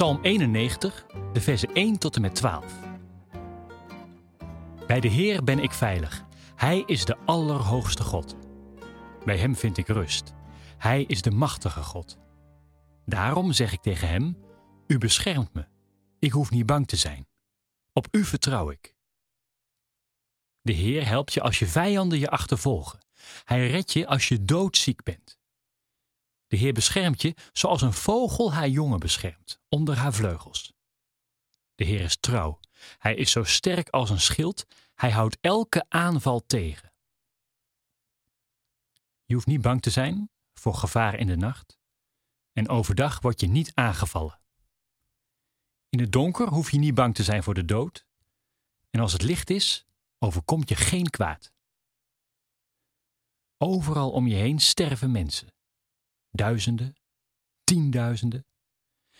Psalm 91, de versen 1 tot en met 12. Bij de Heer ben ik veilig. Hij is de Allerhoogste God. Bij Hem vind ik rust. Hij is de machtige God. Daarom zeg ik tegen Hem: U beschermt me. Ik hoef niet bang te zijn. Op U vertrouw ik. De Heer helpt je als je vijanden je achtervolgen. Hij redt je als je doodziek bent. De Heer beschermt je zoals een vogel haar jongen beschermt, onder haar vleugels. De Heer is trouw. Hij is zo sterk als een schild. Hij houdt elke aanval tegen. Je hoeft niet bang te zijn voor gevaar in de nacht. En overdag word je niet aangevallen. In het donker hoef je niet bang te zijn voor de dood. En als het licht is, overkomt je geen kwaad. Overal om je heen sterven mensen. Duizenden, tienduizenden.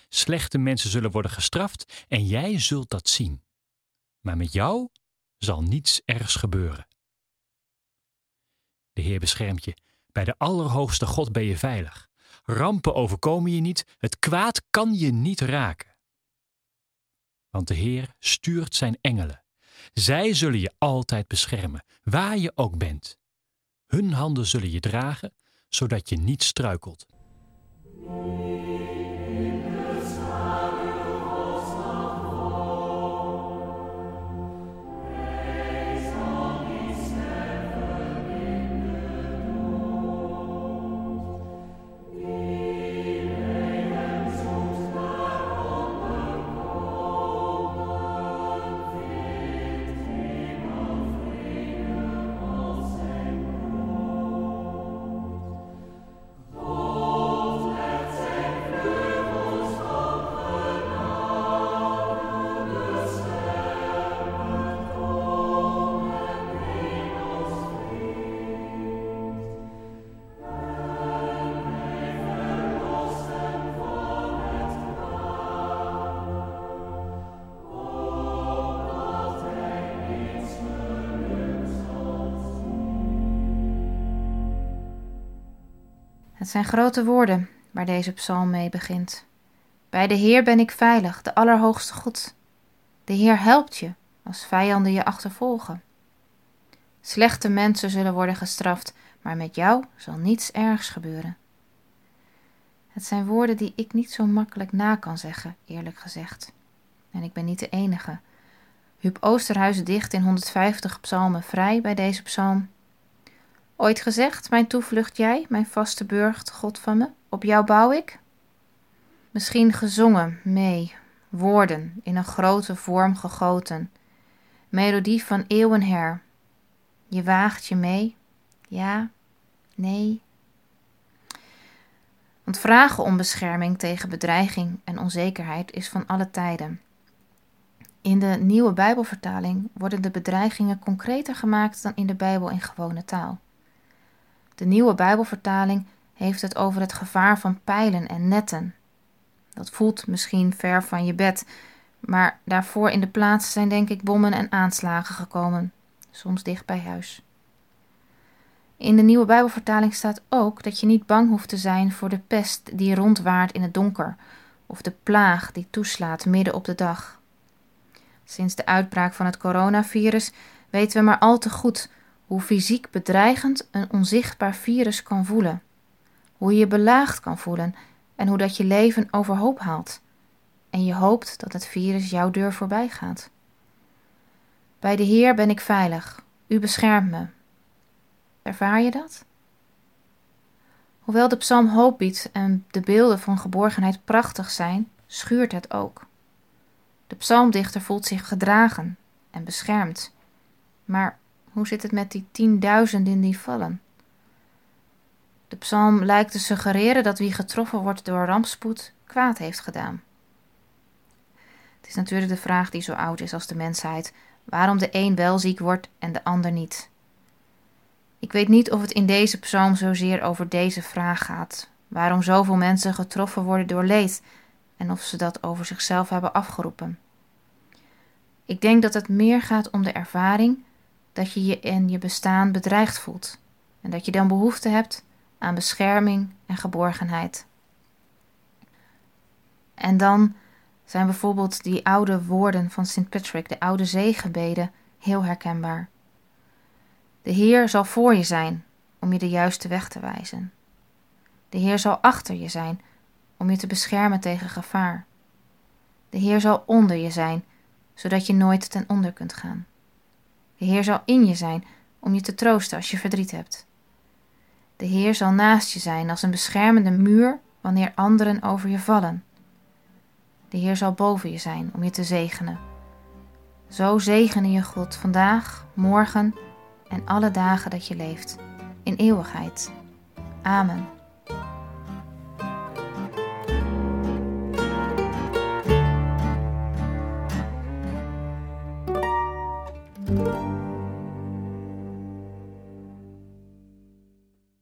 Slechte mensen zullen worden gestraft en jij zult dat zien. Maar met jou zal niets ergs gebeuren. De Heer beschermt je. Bij de Allerhoogste God ben je veilig. Rampen overkomen je niet, het kwaad kan je niet raken. Want de Heer stuurt zijn engelen. Zij zullen je altijd beschermen, waar je ook bent. Hun handen zullen je dragen, zodat je niet struikelt. Het zijn grote woorden waar deze psalm mee begint. Bij de Heer ben ik veilig, de Allerhoogste God. De Heer helpt je als vijanden je achtervolgen. Slechte mensen zullen worden gestraft, maar met jou zal niets ergs gebeuren. Het zijn woorden die ik niet zo makkelijk na kan zeggen, eerlijk gezegd. En ik ben niet de enige. Huub Oosterhuis dicht in 150 psalmen vrij bij deze psalm. Ooit gezegd, mijn toevlucht jij, mijn vaste burcht, God van me, op jou bouw ik? Misschien gezongen, mee, woorden in een grote vorm gegoten, melodie van eeuwen her. Je waagt je mee, ja, nee. Want vragen om bescherming tegen bedreiging en onzekerheid is van alle tijden. In de nieuwe Bijbelvertaling worden de bedreigingen concreter gemaakt dan in de Bijbel in gewone taal. De nieuwe Bijbelvertaling heeft het over het gevaar van pijlen en netten. Dat voelt misschien ver van je bed, maar daarvoor in de plaats zijn denk ik bommen en aanslagen gekomen, soms dicht bij huis. In de nieuwe Bijbelvertaling staat ook dat je niet bang hoeft te zijn voor de pest die rondwaart in het donker, of de plaag die toeslaat midden op de dag. Sinds de uitbraak van het coronavirus weten we maar al te goed hoe fysiek bedreigend een onzichtbaar virus kan voelen, hoe je je belaagd kan voelen en hoe dat je leven overhoop haalt. En je hoopt dat het virus jouw deur voorbij gaat. Bij de Heer ben ik veilig, u beschermt me. Ervaar je dat? Hoewel de psalm hoop biedt en de beelden van geborgenheid prachtig zijn, schuurt het ook. De psalmdichter voelt zich gedragen en beschermd. Maar hoe zit het met die tienduizenden die vallen? De psalm lijkt te suggereren dat wie getroffen wordt door rampspoed kwaad heeft gedaan. Het is natuurlijk de vraag die zo oud is als de mensheid: waarom de een wel ziek wordt en de ander niet. Ik weet niet of het in deze psalm zozeer over deze vraag gaat: waarom zoveel mensen getroffen worden door leed en of ze dat over zichzelf hebben afgeroepen. Ik denk dat het meer gaat om de ervaring dat je je in je bestaan bedreigd voelt en dat je dan behoefte hebt aan bescherming en geborgenheid. En dan zijn bijvoorbeeld die oude woorden van St. Patrick, de oude zegenbeden, heel herkenbaar. De Heer zal voor je zijn om je de juiste weg te wijzen. De Heer zal achter je zijn om je te beschermen tegen gevaar. De Heer zal onder je zijn, zodat je nooit ten onder kunt gaan. De Heer zal in je zijn om je te troosten als je verdriet hebt. De Heer zal naast je zijn als een beschermende muur wanneer anderen over je vallen. De Heer zal boven je zijn om je te zegenen. Zo zegene je God vandaag, morgen en alle dagen dat je leeft, in eeuwigheid. Amen.